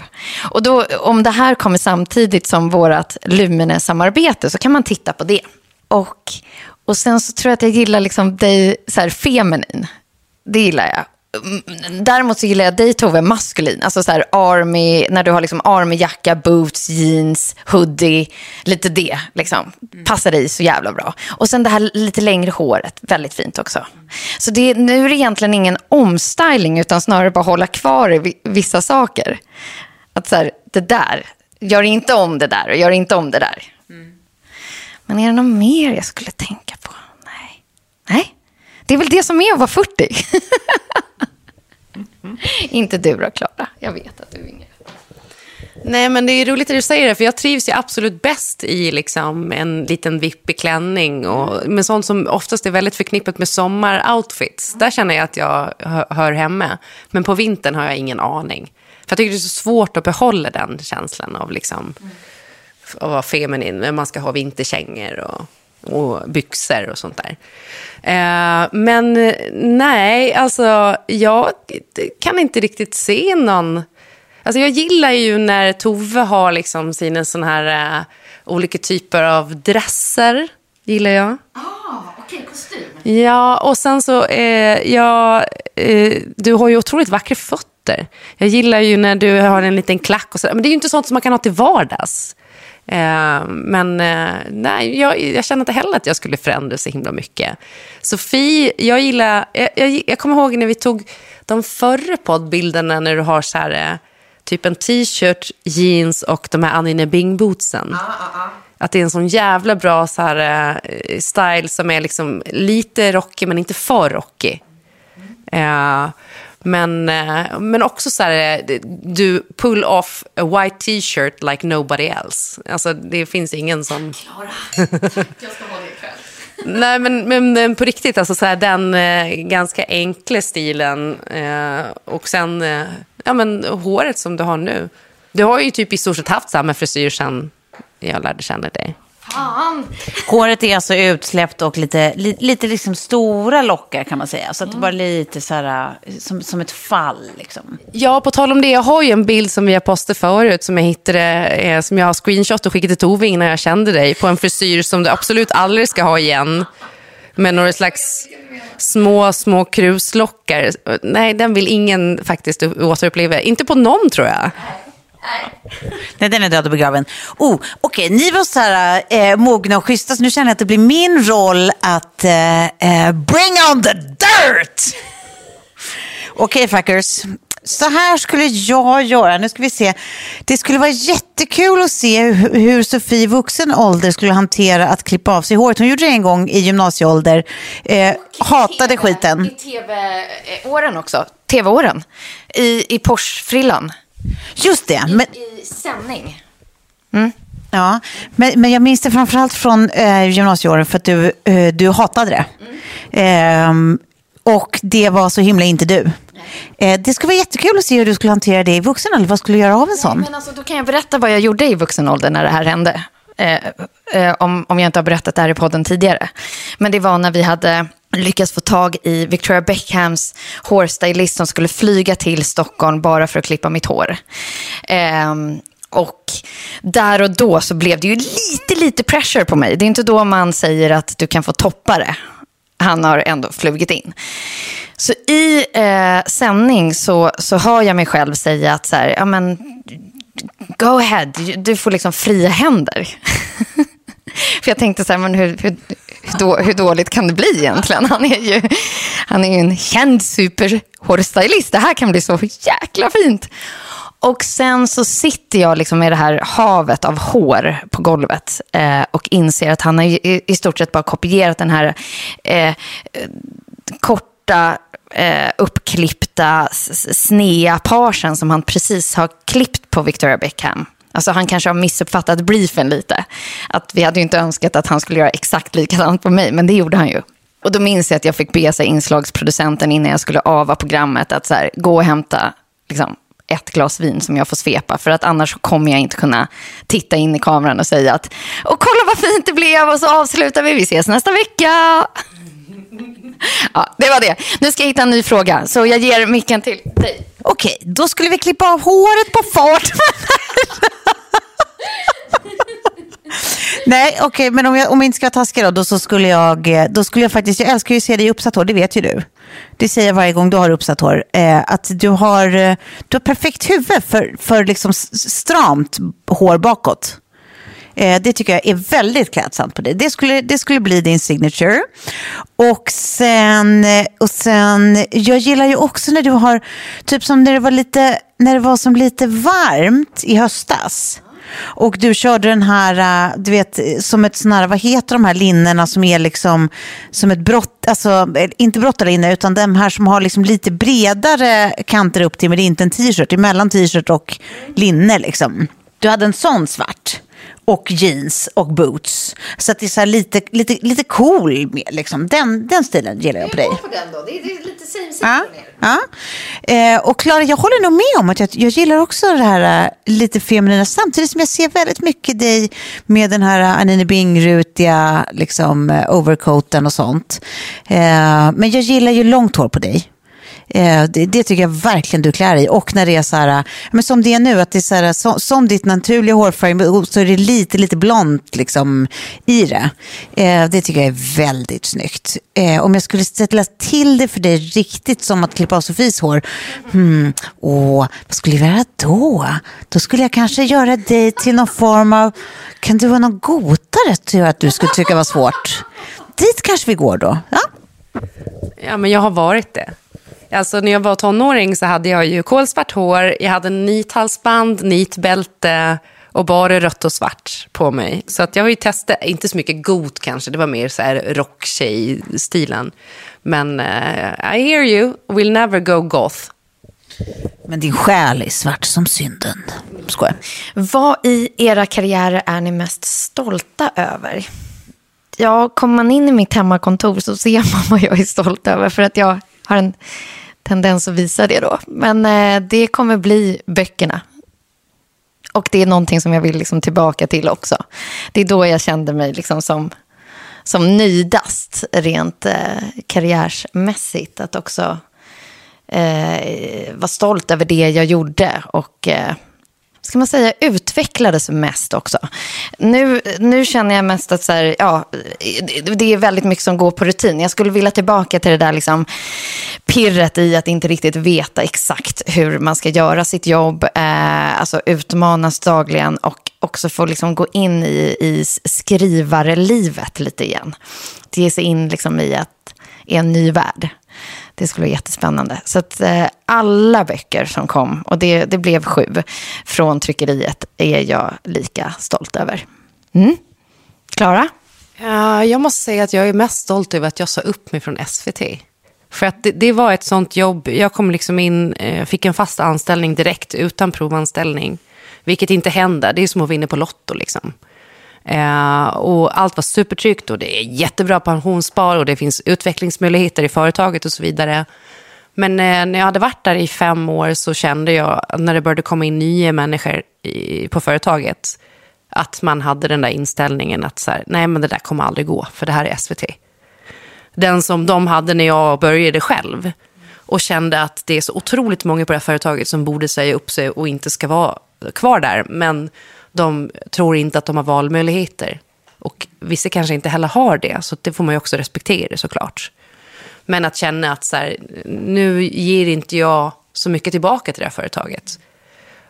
Och då, om det här kommer samtidigt som vårt Lumine-samarbete så kan man titta på det. Och, och sen så tror jag att jag gillar liksom dig så här feminin. Det gillar jag. Mm, Däremot så gillar jag dig Tove maskulin. Alltså så här army, när du har liksom army-jacka, boots, jeans, hoodie. Lite det liksom. Passar dig så jävla bra. Och sen det här lite längre håret. Väldigt fint också. Så det, nu är det egentligen ingen omstyling utan snarare bara hålla kvar i vi- vissa saker. Att så här, det där. Gör inte om det där och gör inte om det där. Men är det något mer jag skulle tänka på? Nej. Nej. Det är väl det som är att vara 40. Inte du då, Klara. Jag vet att du är yngre. Nej, men det är roligt att du säger det, för jag trivs ju absolut bäst i liksom en liten vippig klänning och men sånt som oftast är väldigt förknippat med sommaroutfits. Där känner jag att jag hör, hemma. Men på vintern har jag ingen aning. För jag tycker det är så svårt att behålla den känslan av liksom, att vara feminin. när Man ska ha vinterkängor och, och byxor och sånt där. Eh, men nej, alltså jag kan inte riktigt se någon... Alltså jag gillar ju när Tove har liksom sina såna här eh, olika typer av dresser. Gillar jag. Okej, kostym. Ja, och sen så, eh, ja, eh, du har ju otroligt vackra fötter. Jag gillar ju när du har en liten klack och så. Men det är ju inte sånt som man kan ha till vardags. Eh, men eh, nej, jag, jag känner inte heller att jag skulle förändra så himla mycket. Sofie, jag gillar, jag, jag, jag kommer ihåg när vi tog de förra poddbilderna när du har så här, eh, typ en t-shirt, jeans och de här Anine Bing-bootsen. Att det är en sån jävla bra så här, eh, style som är liksom lite rockig men inte för rockig. Eh, men, eh, men också så här, eh, du pull off a white t-shirt like nobody else. Alltså det finns ingen som... Nej, men, men, men på riktigt, alltså så här, den eh, ganska enkla stilen eh, och sen eh, ja, men, håret som du har nu. Du har ju typ i stort sett haft samma frisyr sen jag lärde känna dig. Håret är alltså utsläppt och lite, li, lite liksom stora lockar kan man säga. Så att det bara lite så här, som, som ett fall liksom. Ja, på tal om det, jag har ju en bild som vi har postat förut som jag hittade, eh, som jag har screenshot och skickat till Tove innan jag kände dig, på en frisyr som du absolut aldrig ska ha igen. Med några slags små, små kruslockar. Nej, den vill ingen faktiskt återuppleva. Inte på någon tror jag. Nej, den är död och begraven. Oh, Okej, ni var så här eh, mogna och schyssta, så nu känner jag att det blir min roll att eh, eh, bring on the dirt! Okej, fuckers. Så här skulle jag göra. Nu ska vi se. Det skulle vara jättekul att se hur, hur Sofie i vuxen ålder skulle hantera att klippa av sig håret. Hon gjorde det en gång i gymnasieålder. Eh, hatade skiten. I tv-åren också. Tv-åren. I, i Porsche-frillan. Just det. Men, I sändning. ja, men, men jag minns det framförallt från eh, gymnasieåren för att du, eh, du hatade det. Ehm, och det var så himla inte du. Eh, det skulle vara jättekul att se hur du skulle hantera det i vuxen ålder. Vad skulle du göra av en sån? Men alltså, då kan jag berätta vad jag gjorde i vuxen ålder när det här hände. Eh, eh, om, om jag inte har berättat det här i podden tidigare. Men det var när vi hade lyckas få tag i Victoria Beckhams hårstylist som skulle flyga till Stockholm bara för att klippa mitt hår. Um, och där och då så blev det ju lite, lite pressure på mig. Det är inte då man säger att du kan få toppa det. Han har ändå flugit in. Så i eh, sändning så, så hör jag mig själv säga att så här, ja men, go ahead, du får liksom fria händer. För jag tänkte så här, men hur, hur, hur, då, hur dåligt kan det bli egentligen? Han är ju, han är ju en känd superhårstylist. Det här kan bli så jäkla fint. Och sen så sitter jag liksom i det här havet av hår på golvet eh, och inser att han har i, i stort sett bara kopierat den här eh, korta, eh, uppklippta, snea parsen som han precis har klippt på Victoria Beckham. Alltså han kanske har missuppfattat briefen lite. Att vi hade ju inte önskat att han skulle göra exakt likadant på mig, men det gjorde han ju. Och då minns jag att jag fick be sig inslagsproducenten innan jag skulle ava programmet att så här, gå och hämta liksom, ett glas vin som jag får svepa. För att annars kommer jag inte kunna titta in i kameran och säga att och kolla vad fint det blev och så avslutar vi. Vi ses nästa vecka. Ja, det var det. Nu ska jag hitta en ny fråga, så jag ger micken till dig. Okej, då skulle vi klippa av håret på fart. Nej, okej, men om jag, om jag inte ska vara taskig då, då så skulle jag, eh, då skulle jag faktiskt, jag älskar ju att se dig i uppsatt hår, det vet ju du. Det säger jag varje gång du har uppsatt hår. Eh, att du har, eh, du har perfekt huvud för, för liksom stramt hår bakåt. Eh, det tycker jag är väldigt klädsamt på dig. Det skulle, det skulle bli din signature. Och sen, eh, och sen, jag gillar ju också när du har, typ som när det var lite, när det var som lite varmt i höstas. Och du körde den här, eh, du vet, som ett sån här, vad heter de här linnena som är liksom som ett brott, alltså eh, inte brottarlinne utan de här som har liksom lite bredare kanter upp till, men det är inte en t-shirt, det är mellan t-shirt och linne liksom. Du hade en sån svart och jeans och boots. Så att det är så lite, lite, lite cool med liksom. Den, den stilen gillar jag på dig. den då. Det är, lite same, Ja, ja. Eh, och Klara, jag håller nog med om att jag, jag gillar också det här eh, lite feminina samtidigt som jag ser väldigt mycket dig med den här eh, Anine Bing-rutiga liksom, eh, overcoaten och sånt. Eh, men jag gillar ju långt hår på dig. Eh, det, det tycker jag verkligen du klär i. Och när det är så här, men som det är nu, att det är så här, så, som ditt naturliga hårfärg, så är det lite, lite blont liksom i det. Eh, det tycker jag är väldigt snyggt. Eh, om jag skulle ställa till det för dig riktigt som att klippa av Sofies hår, hmm, åh, vad skulle jag göra då? Då skulle jag kanske göra dig till någon form av, kan du vara någon gotare tror jag att du skulle tycka var svårt? Dit kanske vi går då. Ja? Ja, men jag har varit det. Alltså när jag var tonåring så hade jag ju kolsvart hår, jag hade nithalsband, nitbälte och bara rött och svart på mig. Så att jag har ju testat, inte så mycket got kanske, det var mer så här rocktjej-stilen. Men eh, I hear you, will never go goth. Men din själ är svart som synden. Skojar. Vad i era karriärer är ni mest stolta över? Ja, kommer man in i mitt hemmakontor så ser man vad jag är stolt över. För att jag har en tendens att visa det då. Men eh, det kommer bli böckerna. Och det är någonting som jag vill liksom tillbaka till också. Det är då jag kände mig liksom som, som nöjdast rent eh, karriärsmässigt. Att också eh, vara stolt över det jag gjorde. Och eh, ska man säga, utvecklades mest också. Nu, nu känner jag mest att så här, ja, det är väldigt mycket som går på rutin. Jag skulle vilja tillbaka till det där liksom, pirret i att inte riktigt veta exakt hur man ska göra sitt jobb. Eh, alltså utmanas dagligen och också få liksom gå in i, i skrivarlivet lite igen. Att ge sig in liksom i att, i en ny värld. Det skulle vara jättespännande. Så att eh, alla böcker som kom, och det, det blev sju, från tryckeriet är jag lika stolt över. Mm. Klara? Jag måste säga att jag är mest stolt över att jag sa upp mig från SVT. För att det, det var ett sånt jobb. Jag kom liksom in, eh, fick en fast anställning direkt utan provanställning. Vilket inte händer. Det är som att vinna på Lotto liksom. Eh, och allt var supertryggt och det är jättebra pensionsspar och det finns utvecklingsmöjligheter i företaget och så vidare. Men eh, när jag hade varit där i fem år så kände jag, när det började komma in nya människor i, på företaget, att man hade den där inställningen att så här, nej men det där kommer aldrig gå, för det här är SVT. Den som de hade när jag började själv. Och kände att det är så otroligt många på det här företaget som borde säga upp sig och inte ska vara kvar där. Men de tror inte att de har valmöjligheter. Och vissa kanske inte heller har det, så det får man ju också respektera såklart. Men att känna att så här, nu ger inte jag så mycket tillbaka till det här företaget.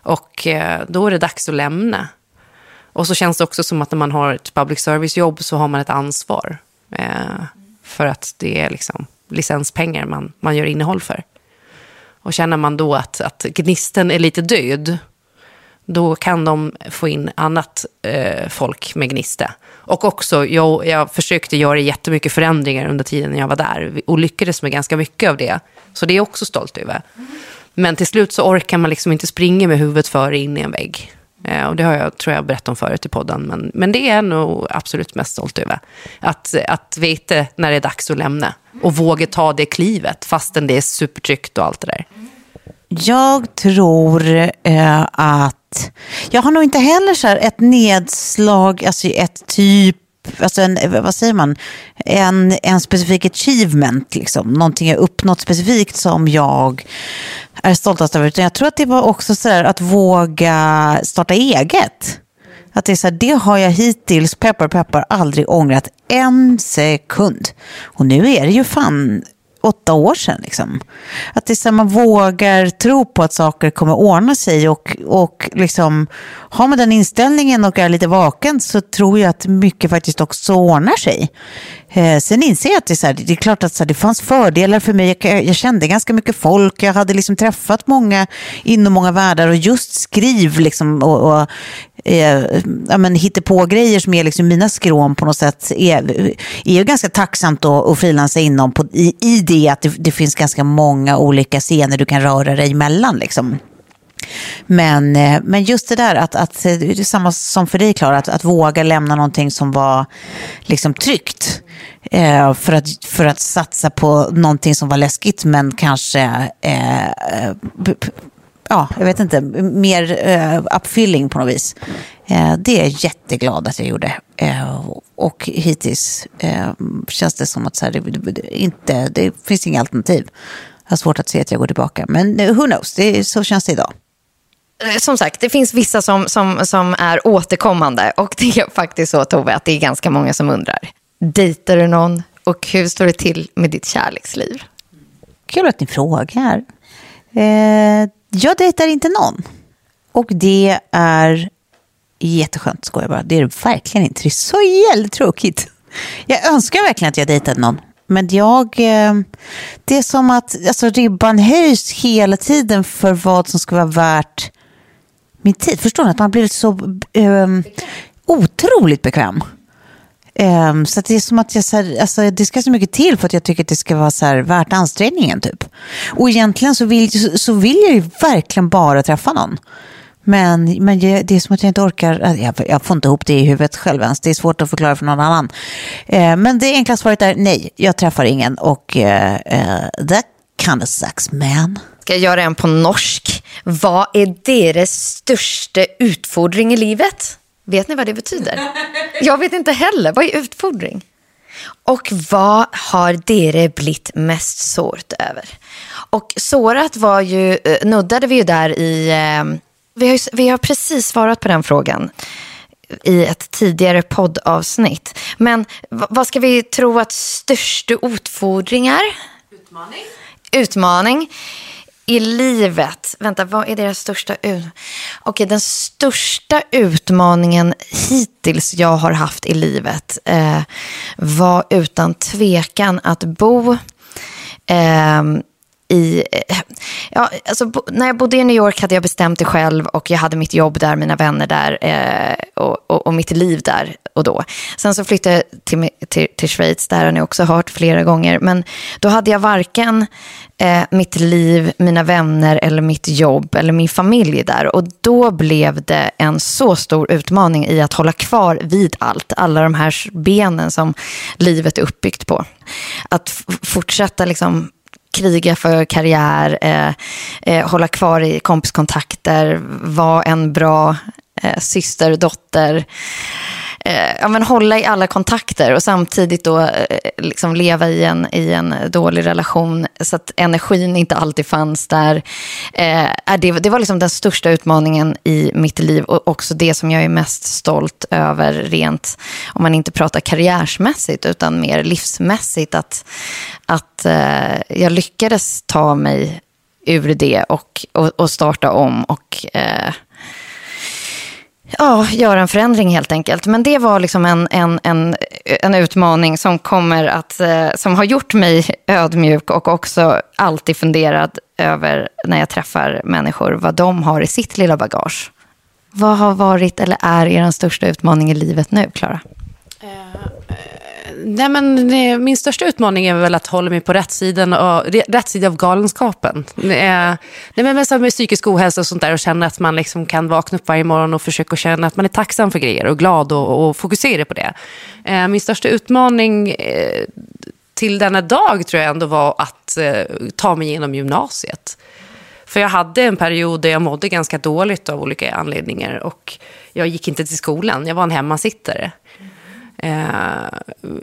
Och eh, då är det dags att lämna. Och så känns det också som att när man har ett public service-jobb så har man ett ansvar. Eh, för att det är liksom licenspengar man, man gör innehåll för. Och känner man då att, att gnisten är lite död, då kan de få in annat eh, folk med gnista. Och också, jag, jag försökte göra jättemycket förändringar under tiden jag var där och lyckades med ganska mycket av det. Så det är jag också stolt över. Men till slut så orkar man liksom inte springa med huvudet före in i en vägg. Eh, och det har jag, tror jag, berättat om förut i podden. Men, men det är jag nog absolut mest stolt över. Att, att veta när det är dags att lämna. Och våga ta det klivet, fastän det är supertryggt och allt det där. Jag tror eh, att, jag har nog inte heller så här ett nedslag, alltså ett typ alltså en, eh, vad säger man, en, en specifik achievement, liksom. någonting jag uppnått specifikt som jag är stoltast över. Utan jag tror att det var också så att våga starta eget. Att det, är så här, det har jag hittills, peppar peppar, aldrig ångrat en sekund. Och nu är det ju fan åtta år sedan. Liksom. Att det är så man vågar tro på att saker kommer ordna sig och, och liksom, har man den inställningen och är lite vaken så tror jag att mycket faktiskt också ordnar sig. Eh, sen inser jag att det är, så här, det är klart att så här, det fanns fördelar för mig. Jag, jag, kände ganska mycket folk, jag hade liksom träffat många inom många världar och just skriv liksom, och, och eh, ja, men på grejer som är liksom mina skrån på något sätt är, är ganska tacksamt att, att frilansa inom på, i, i det att det, det, finns ganska många olika scener du kan röra dig emellan. Liksom. Men, eh, men just det där att, att eh, det är samma som för dig Klara, att, att våga lämna någonting som var liksom tryggt. Eh, för, att, för att satsa på någonting som var läskigt men kanske eh, eh ja, jag vet inte, mer uh, uppfylling på något vis. Uh, det är jag jätteglad att jag gjorde. Uh, och hittills uh, känns det som att så här, det, det, inte, det finns inga alternativ. Jag har svårt att se att jag går tillbaka. Men who knows, det, så känns det idag. Som sagt, det finns vissa som, som, som är återkommande. Och det är faktiskt så, Tove, att det är ganska många som undrar. Dejtar du någon? Och hur står det till med ditt kärleksliv? Kul att ni frågar. Eh, jag dejtar inte någon. Och det är jätteskönt, skojar bara. Det är det verkligen inte. Det är så jävla tråkigt. Jag önskar verkligen att jag dejtade någon. Men jag, eh, det är som att alltså, ribban höjs hela tiden för vad som ska vara värt min tid. Förstår ni? Att man blir så um, otroligt bekväm. Um, så det är som att jag, så här, alltså, det ska så mycket till för att jag tycker att det ska vara så här, värt ansträngningen. Typ. Och egentligen så vill, så vill jag ju verkligen bara träffa någon. Men, men det är som att jag inte orkar, alltså, jag, jag får inte ihop det i huvudet själv ens. Det är svårt att förklara för någon annan. Eh, men det enkla svaret är nej, jag träffar ingen. Och eh, eh, that kind of sucks man. Ska jag göra en på norsk? Vad är deras största utfordring i livet? Vet ni vad det betyder? Jag vet inte heller. Vad är utfordring? Och vad har dere blivit mest sårt över? Och sårat var ju, eh, nuddade vi ju där i, eh, vi har, vi har precis svarat på den frågan i ett tidigare poddavsnitt. Men vad ska vi tro att största utfordringar? Utmaning. Utmaning i livet, vänta, vad är deras största utmaning? Okej, den största utmaningen hittills jag har haft i livet eh, var utan tvekan att bo eh, i... Eh, ja, alltså, när jag bodde i New York hade jag bestämt det själv och jag hade mitt jobb där, mina vänner där eh, och, och, och mitt liv där och då. Sen så flyttade jag till, till, till Schweiz, där har ni också hört flera gånger. Men då hade jag varken eh, mitt liv, mina vänner eller mitt jobb eller min familj där. Och då blev det en så stor utmaning i att hålla kvar vid allt. Alla de här benen som livet är uppbyggt på. Att fortsätta liksom kriga för karriär, eh, eh, hålla kvar i kompiskontakter, vara en bra eh, syster, dotter. Eh, ja, men hålla i alla kontakter och samtidigt då eh, liksom leva i en, i en dålig relation så att energin inte alltid fanns där. Eh, det, det var liksom den största utmaningen i mitt liv och också det som jag är mest stolt över rent, om man inte pratar karriärsmässigt utan mer livsmässigt, att, att eh, jag lyckades ta mig ur det och, och, och starta om och eh, Ja, göra en förändring helt enkelt. Men det var liksom en, en, en, en utmaning som kommer att, eh, som har gjort mig ödmjuk och också alltid funderat över när jag träffar människor vad de har i sitt lilla bagage. Vad har varit eller är er största utmaning i livet nu, Klara? Eh, eh, nej, men, min största utmaning är väl att hålla mig på rätt, sidan och, rätt sida av galenskapen. Eh, nej, men med, med psykisk ohälsa och sånt där och känna att man liksom kan vakna upp varje morgon och försöka känna att man är tacksam för grejer och glad och, och fokusera på det. Eh, min största utmaning eh, till denna dag tror jag ändå var att eh, ta mig igenom gymnasiet. För jag hade en period där jag mådde ganska dåligt av olika anledningar och jag gick inte till skolan, jag var en hemmasittare. Mm. Eh,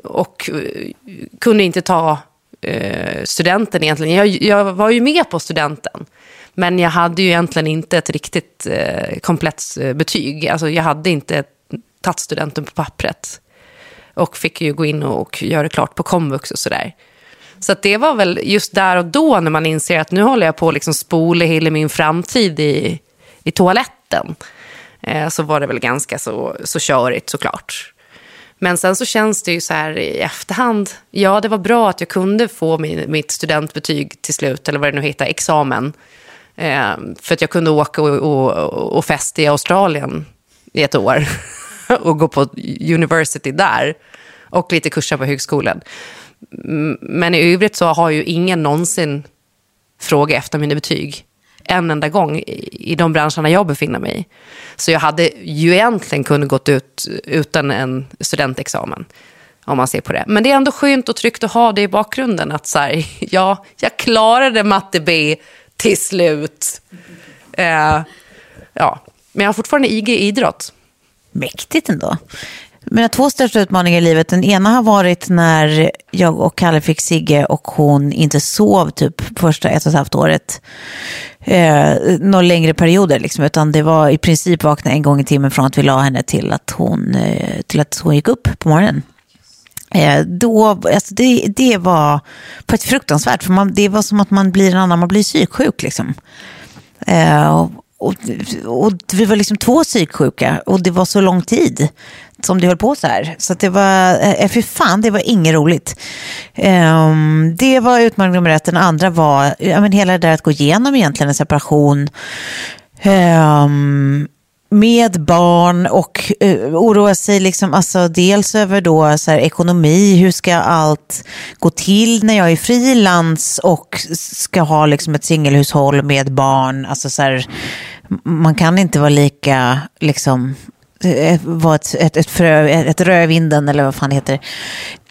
och eh, kunde inte ta eh, studenten egentligen. Jag, jag var ju med på studenten. Men jag hade ju egentligen inte ett riktigt eh, komplett eh, betyg. Alltså jag hade inte tagit studenten på pappret. Och fick ju gå in och, och göra klart på komvux och sådär. Så att det var väl just där och då när man inser att nu håller jag på att liksom spola hela min framtid i, i toaletten. Eh, så var det väl ganska så, så körigt såklart. Men sen så känns det ju så här i efterhand. Ja, det var bra att jag kunde få min, mitt studentbetyg till slut, eller vad det nu heter, examen. Eh, för att jag kunde åka och, och, och festa i Australien i ett år. och gå på university där. Och lite kurser på högskolan. Men i övrigt så har ju ingen någonsin frågat efter mina betyg en enda gång i i de branscherna jag befinner mig i. Så jag hade ju egentligen kunnat gått ut utan en studentexamen, om man ser på det. Men det är ändå skönt och tryggt att ha det i bakgrunden, att så här, ja, jag klarade matte B till slut. Eh, ja, men jag har fortfarande IG i idrott. Mäktigt ändå. Mina två största utmaningar i livet, den ena har varit när jag och Kalle fick Sigge och hon inte sov typ första ett och ett halvt året. Eh, några längre perioder liksom, utan det var i princip vakna en gång i timmen från att vi la henne till att hon, eh, till att hon gick upp på morgonen. Eh, då, alltså det, det var faktiskt fruktansvärt, för man, det var som att man blir en annan, man blir psyksjuk liksom. Eh, och, och, och vi var liksom två psyksjuka och det var så lång tid som det höll på så här. Så att det var, eh, fy fan, det var inget roligt. Um, det var utmaning nummer ett. Den andra var ja, men hela det där att gå igenom egentligen en separation. Um, med barn och uh, oroa sig liksom, alltså, dels över då, så här, ekonomi, hur ska allt gå till när jag är frilans och ska ha liksom, ett singelhushåll med barn. Alltså, så här, man kan inte vara lika, liksom, eh, vara ett, ett, ett, frö, ett rö i vinden eller vad fan det heter.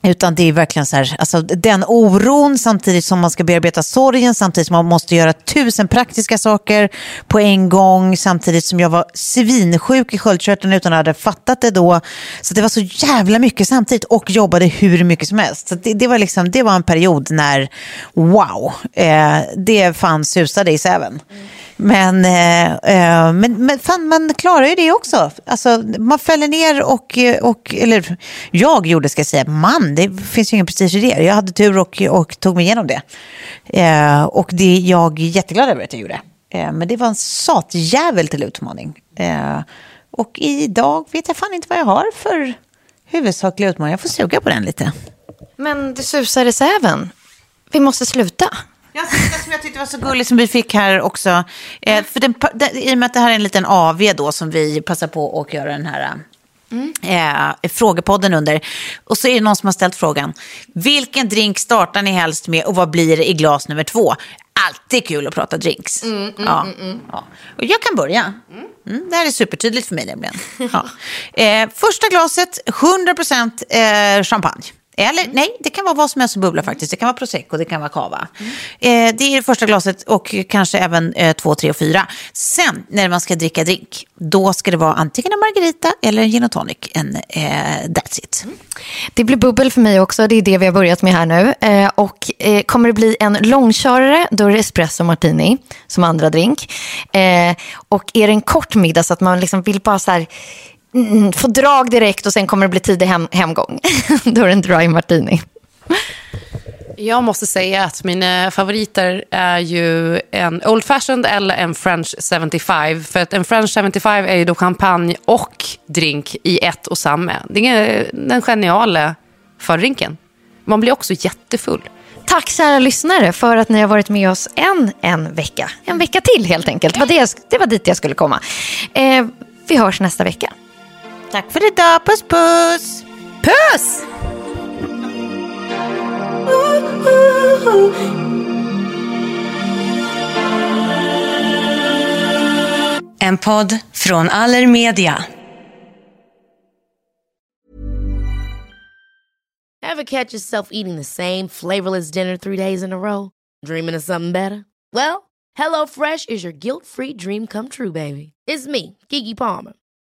Utan det är verkligen så här, alltså den oron samtidigt som man ska bearbeta sorgen, samtidigt som man måste göra tusen praktiska saker på en gång, samtidigt som jag var svinsjuk i sköldkörteln utan att ha hade fattat det då. Så det var så jävla mycket samtidigt och jobbade hur mycket som helst. Så det, det, var, liksom, det var en period när, wow, eh, det fan susade i säven. Men, eh, eh, men, men fan, man klarar ju det också. Alltså, man fäller ner och, eh, och, eller jag gjorde ska jag säga, man, det finns ju ingen prestige i det. Jag hade tur och, och tog mig igenom det. Eh, och det är jag jätteglad över att jag gjorde. Eh, men det var en satjävel till utmaning. Eh, och idag vet jag fan inte vad jag har för huvudsaklig utmaning. Jag får suga på den lite. Men det susar i säven. Vi måste sluta. Jag tyckte, som jag tyckte var så gullig som vi fick här också. Eh, för den, den, I och med att det här är en liten AV då som vi passar på att göra den här eh, frågepodden under. Och så är det någon som har ställt frågan. Vilken drink startar ni helst med och vad blir det i glas nummer två? Alltid kul att prata drinks. ja. Ja. Och jag kan börja. Mm, det här är supertydligt för mig nämligen. Ja. Eh, första glaset, 100% eh, champagne. Eller nej, det kan vara vad som helst som bubblar faktiskt. Det kan vara prosecco, det kan vara cava. Eh, det är det första glaset och kanske även eh, två, tre och fyra. Sen när man ska dricka drink, då ska det vara antingen en margarita eller en gin och tonic. En, eh, that's it. Mm. Det blir bubbel för mig också. Det är det vi har börjat med här nu. Eh, och eh, kommer det bli en långkörare, då är det espresso martini som andra drink. Eh, och är det en kort middag så att man liksom vill bara så här, mm, få drag direkt och sen kommer det bli tidig hem, hemgång. då är det en dry martini. Jag måste säga att mina favoriter är ju en Old Fashioned eller en French 75. För att en French 75 är ju då champagne och drink i ett och samma. Det är den geniala fördrinken. Man blir också jättefull. Tack kära lyssnare för att ni har varit med oss en, en vecka. En vecka till helt enkelt. Det var, det, jag, det var dit jag skulle komma. Eh, vi hörs nästa vecka. Tack för idag. Er puss puss! Puss! En podd från Allermedia. Ever catch yourself eating the same flavorless dinner three days in a row? Dreaming of something better? Well, HelloFresh is your guilt-free dream come true, baby. It's me, Kiki Palmer.